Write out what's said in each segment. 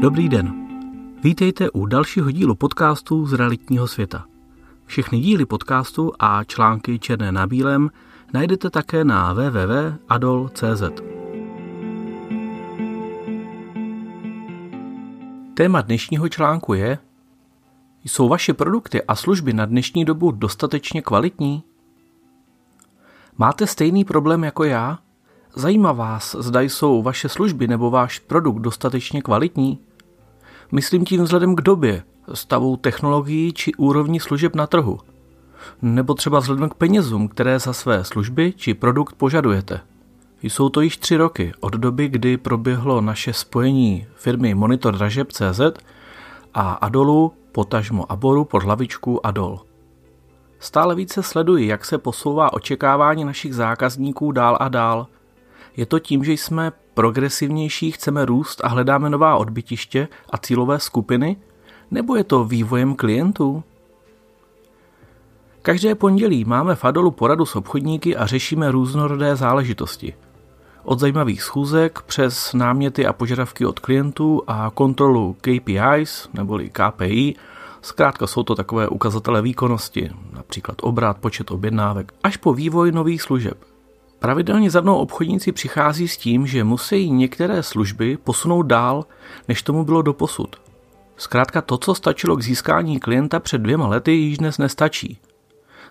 Dobrý den. Vítejte u dalšího dílu podcastu z realitního světa. Všechny díly podcastu a články černé na bílém najdete také na www.adol.cz. Téma dnešního článku je Jsou vaše produkty a služby na dnešní dobu dostatečně kvalitní? Máte stejný problém jako já? Zajímá vás, zda jsou vaše služby nebo váš produkt dostatečně kvalitní? Myslím tím vzhledem k době, stavu technologií či úrovni služeb na trhu. Nebo třeba vzhledem k penězům, které za své služby či produkt požadujete. Jsou to již tři roky od doby, kdy proběhlo naše spojení firmy Monitor Dražeb.cz a Adolu, potažmo Aboru pod hlavičku Adol. Stále více sleduji, jak se posouvá očekávání našich zákazníků dál a dál – je to tím, že jsme progresivnější, chceme růst a hledáme nová odbytiště a cílové skupiny? Nebo je to vývojem klientů? Každé pondělí máme v Adolu poradu s obchodníky a řešíme různorodé záležitosti. Od zajímavých schůzek přes náměty a požadavky od klientů a kontrolu KPIs neboli KPI, zkrátka jsou to takové ukazatele výkonnosti, například obrat, počet objednávek, až po vývoj nových služeb – Pravidelně za mnou obchodníci přichází s tím, že musí některé služby posunout dál, než tomu bylo doposud. Zkrátka to, co stačilo k získání klienta před dvěma lety, již dnes nestačí.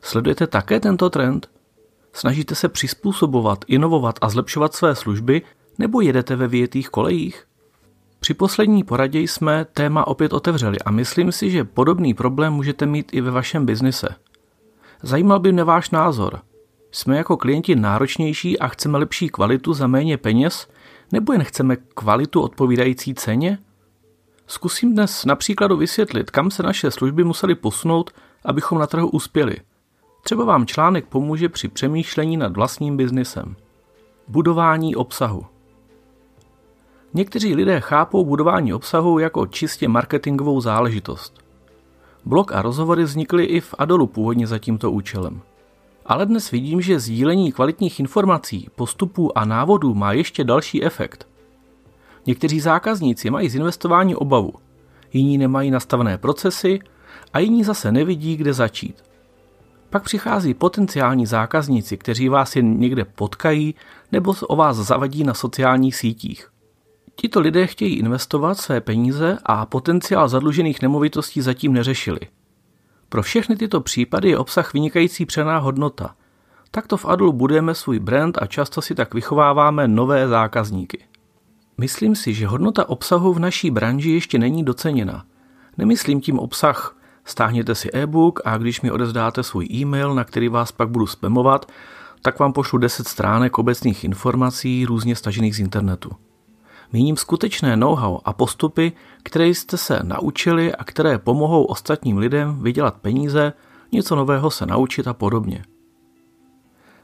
Sledujete také tento trend? Snažíte se přizpůsobovat, inovovat a zlepšovat své služby, nebo jedete ve větých kolejích? Při poslední poradě jsme téma opět otevřeli a myslím si, že podobný problém můžete mít i ve vašem biznise. Zajímal by mě váš názor – jsme jako klienti náročnější a chceme lepší kvalitu za méně peněz, nebo jen chceme kvalitu odpovídající ceně? Zkusím dnes například vysvětlit, kam se naše služby musely posunout, abychom na trhu uspěli. Třeba vám článek pomůže při přemýšlení nad vlastním biznesem. Budování obsahu. Někteří lidé chápou budování obsahu jako čistě marketingovou záležitost. Blog a rozhovory vznikly i v Adolu původně za tímto účelem. Ale dnes vidím, že sdílení kvalitních informací, postupů a návodů má ještě další efekt. Někteří zákazníci mají z investování obavu, jiní nemají nastavené procesy a jiní zase nevidí, kde začít. Pak přichází potenciální zákazníci, kteří vás jen někde potkají nebo o vás zavadí na sociálních sítích. Tito lidé chtějí investovat své peníze a potenciál zadlužených nemovitostí zatím neřešili – pro všechny tyto případy je obsah vynikající přená hodnota. Takto v Adlu budujeme svůj brand a často si tak vychováváme nové zákazníky. Myslím si, že hodnota obsahu v naší branži ještě není doceněna. Nemyslím tím obsah, stáhněte si e-book a když mi odezdáte svůj e-mail, na který vás pak budu spamovat, tak vám pošlu 10 stránek obecných informací různě stažených z internetu. Míním skutečné know-how a postupy, které jste se naučili a které pomohou ostatním lidem vydělat peníze, něco nového se naučit a podobně.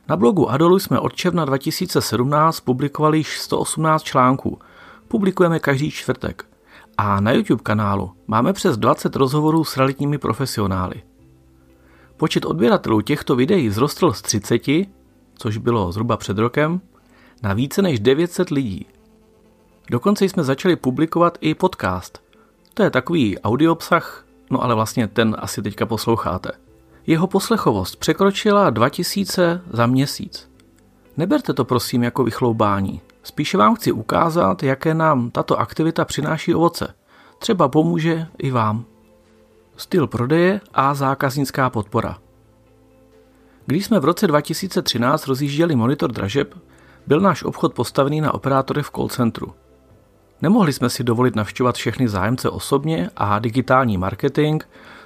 Na blogu Adolu jsme od června 2017 publikovali již 118 článků. Publikujeme každý čtvrtek. A na YouTube kanálu máme přes 20 rozhovorů s realitními profesionály. Počet odběratelů těchto videí vzrostl z 30, což bylo zhruba před rokem, na více než 900 lidí – Dokonce jsme začali publikovat i podcast. To je takový audio obsah, no ale vlastně ten asi teďka posloucháte. Jeho poslechovost překročila 2000 za měsíc. Neberte to prosím jako vychloubání. Spíše vám chci ukázat, jaké nám tato aktivita přináší ovoce. Třeba pomůže i vám. Styl prodeje a zákaznická podpora. Když jsme v roce 2013 rozjížděli monitor dražeb, byl náš obchod postavený na operátory v call centru. Nemohli jsme si dovolit navštěvovat všechny zájemce osobně a digitální marketing,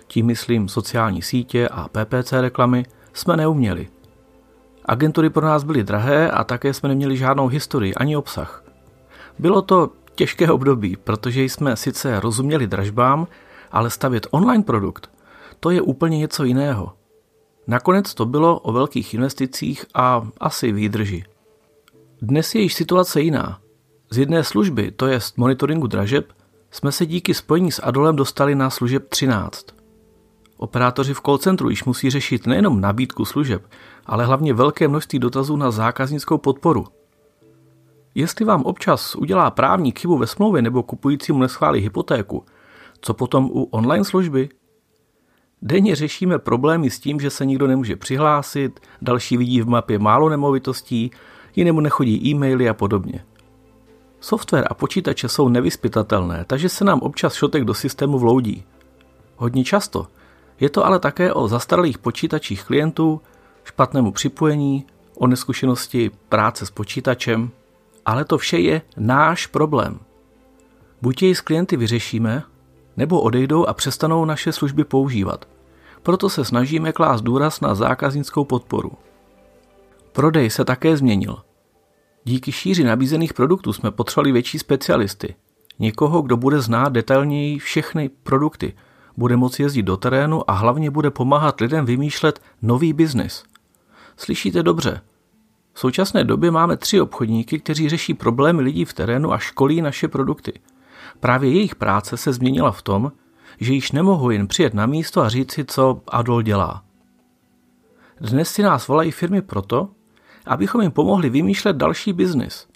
tím myslím sociální sítě a PPC reklamy, jsme neuměli. Agentury pro nás byly drahé a také jsme neměli žádnou historii ani obsah. Bylo to těžké období, protože jsme sice rozuměli dražbám, ale stavět online produkt, to je úplně něco jiného. Nakonec to bylo o velkých investicích a asi výdrži. Dnes je již situace jiná. Z jedné služby, to je monitoringu dražeb, jsme se díky spojení s Adolem dostali na služeb 13. Operátoři v call centru již musí řešit nejenom nabídku služeb, ale hlavně velké množství dotazů na zákaznickou podporu. Jestli vám občas udělá právní chybu ve smlouvě nebo kupujícímu neschválí hypotéku, co potom u online služby? Denně řešíme problémy s tím, že se nikdo nemůže přihlásit, další vidí v mapě málo nemovitostí, jinému nechodí e-maily a podobně. Software a počítače jsou nevyspytatelné, takže se nám občas šotek do systému vloudí. Hodně často. Je to ale také o zastaralých počítačích klientů, špatnému připojení, o neskušenosti práce s počítačem, ale to vše je náš problém. Buď jej s klienty vyřešíme, nebo odejdou a přestanou naše služby používat. Proto se snažíme klást důraz na zákaznickou podporu. Prodej se také změnil. Díky šíři nabízených produktů jsme potřebovali větší specialisty. Někoho, kdo bude znát detailněji všechny produkty, bude moci jezdit do terénu a hlavně bude pomáhat lidem vymýšlet nový biznis. Slyšíte dobře. V současné době máme tři obchodníky, kteří řeší problémy lidí v terénu a školí naše produkty. Právě jejich práce se změnila v tom, že již nemohou jen přijet na místo a říct si, co Adol dělá. Dnes si nás volají firmy proto, abychom jim pomohli vymýšlet další biznis.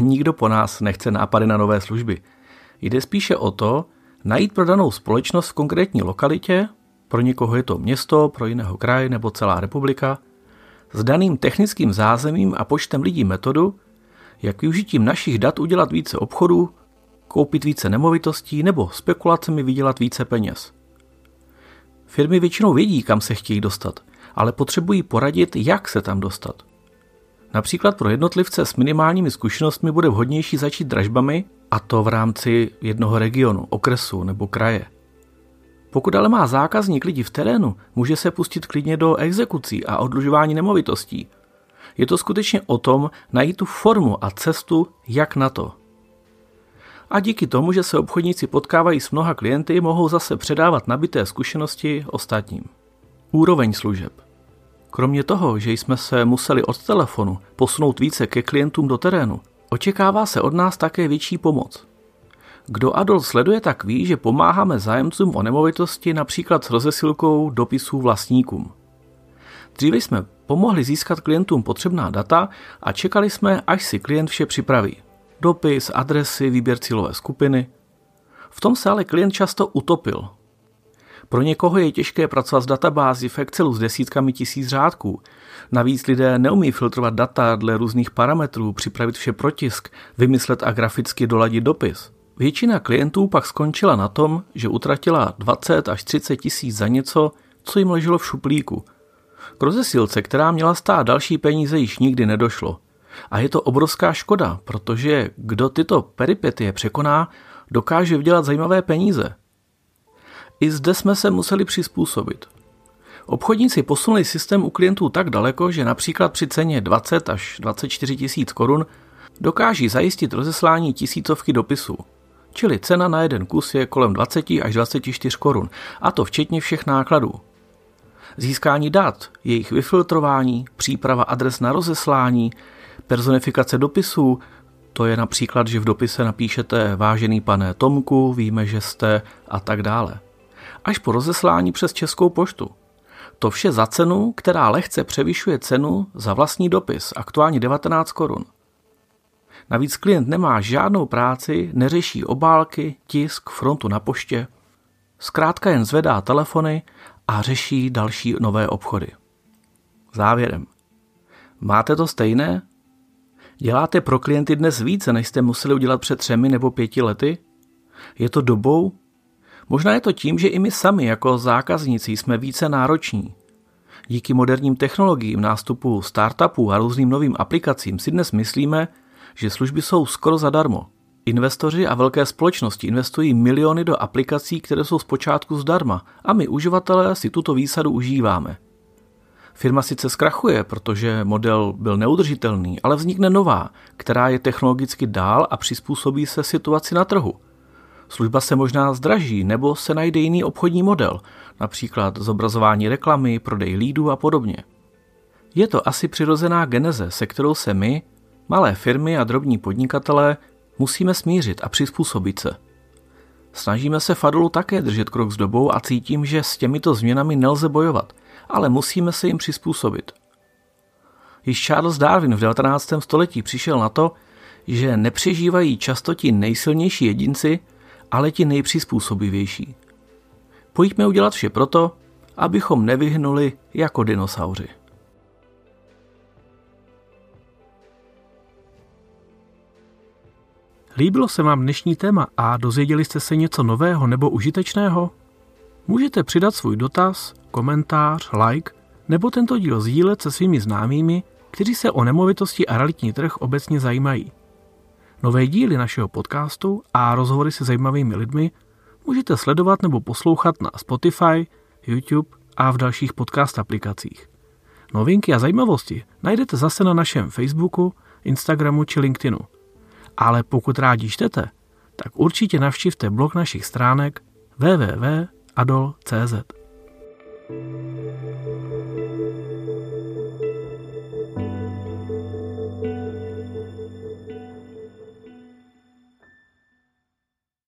Nikdo po nás nechce nápady na nové služby. Jde spíše o to, najít pro danou společnost v konkrétní lokalitě, pro někoho je to město, pro jiného kraj nebo celá republika, s daným technickým zázemím a počtem lidí metodu, jak využitím našich dat udělat více obchodů, koupit více nemovitostí nebo spekulacemi vydělat více peněz. Firmy většinou vědí, kam se chtějí dostat, ale potřebují poradit, jak se tam dostat. Například pro jednotlivce s minimálními zkušenostmi bude vhodnější začít dražbami, a to v rámci jednoho regionu, okresu nebo kraje. Pokud ale má zákazník lidi v terénu, může se pustit klidně do exekucí a odlužování nemovitostí. Je to skutečně o tom najít tu formu a cestu, jak na to. A díky tomu, že se obchodníci potkávají s mnoha klienty, mohou zase předávat nabité zkušenosti ostatním. Úroveň služeb. Kromě toho, že jsme se museli od telefonu posunout více ke klientům do terénu, očekává se od nás také větší pomoc. Kdo Adol sleduje, tak ví, že pomáháme zájemcům o nemovitosti například s rozesilkou dopisů vlastníkům. Dříve jsme pomohli získat klientům potřebná data a čekali jsme, až si klient vše připraví. Dopis, adresy, výběr cílové skupiny. V tom se ale klient často utopil, pro někoho je těžké pracovat s databází v Excelu s desítkami tisíc řádků. Navíc lidé neumí filtrovat data dle různých parametrů, připravit vše protisk, vymyslet a graficky doladit dopis. Většina klientů pak skončila na tom, že utratila 20 až 30 tisíc za něco, co jim leželo v šuplíku. K rozesilce, která měla stát další peníze, již nikdy nedošlo. A je to obrovská škoda, protože kdo tyto peripetie překoná, dokáže vydělat zajímavé peníze – i zde jsme se museli přizpůsobit. Obchodníci posunuli systém u klientů tak daleko, že například při ceně 20 až 24 tisíc korun dokáží zajistit rozeslání tisícovky dopisů. Čili cena na jeden kus je kolem 20 až 24 korun, a to včetně všech nákladů. Získání dat, jejich vyfiltrování, příprava adres na rozeslání, personifikace dopisů, to je například, že v dopise napíšete vážený pane Tomku, víme, že jste a tak dále až po rozeslání přes Českou poštu. To vše za cenu, která lehce převyšuje cenu za vlastní dopis, aktuálně 19 korun. Navíc klient nemá žádnou práci, neřeší obálky, tisk, frontu na poště. Zkrátka jen zvedá telefony a řeší další nové obchody. Závěrem. Máte to stejné? Děláte pro klienty dnes více, než jste museli udělat před třemi nebo pěti lety? Je to dobou, Možná je to tím, že i my sami jako zákazníci jsme více nároční. Díky moderním technologiím, nástupu startupů a různým novým aplikacím si dnes myslíme, že služby jsou skoro zadarmo. Investoři a velké společnosti investují miliony do aplikací, které jsou zpočátku zdarma a my uživatelé si tuto výsadu užíváme. Firma sice zkrachuje, protože model byl neudržitelný, ale vznikne nová, která je technologicky dál a přizpůsobí se situaci na trhu – Služba se možná zdraží nebo se najde jiný obchodní model, například zobrazování reklamy, prodej lídů a podobně. Je to asi přirozená geneze, se kterou se my, malé firmy a drobní podnikatelé, musíme smířit a přizpůsobit se. Snažíme se Fadolu také držet krok s dobou a cítím, že s těmito změnami nelze bojovat, ale musíme se jim přizpůsobit. Již Charles Darwin v 19. století přišel na to, že nepřežívají často ti nejsilnější jedinci, ale ti nejpřizpůsobivější. Pojďme udělat vše proto, abychom nevyhnuli jako dinosauři. Líbilo se vám dnešní téma a dozvěděli jste se něco nového nebo užitečného? Můžete přidat svůj dotaz, komentář, like nebo tento díl sdílet se svými známými, kteří se o nemovitosti a realitní trh obecně zajímají. Nové díly našeho podcastu a rozhovory se zajímavými lidmi můžete sledovat nebo poslouchat na Spotify, YouTube a v dalších podcast aplikacích. Novinky a zajímavosti najdete zase na našem Facebooku, Instagramu či LinkedInu. Ale pokud rádi čtete, tak určitě navštivte blog našich stránek www.adol.cz. thank you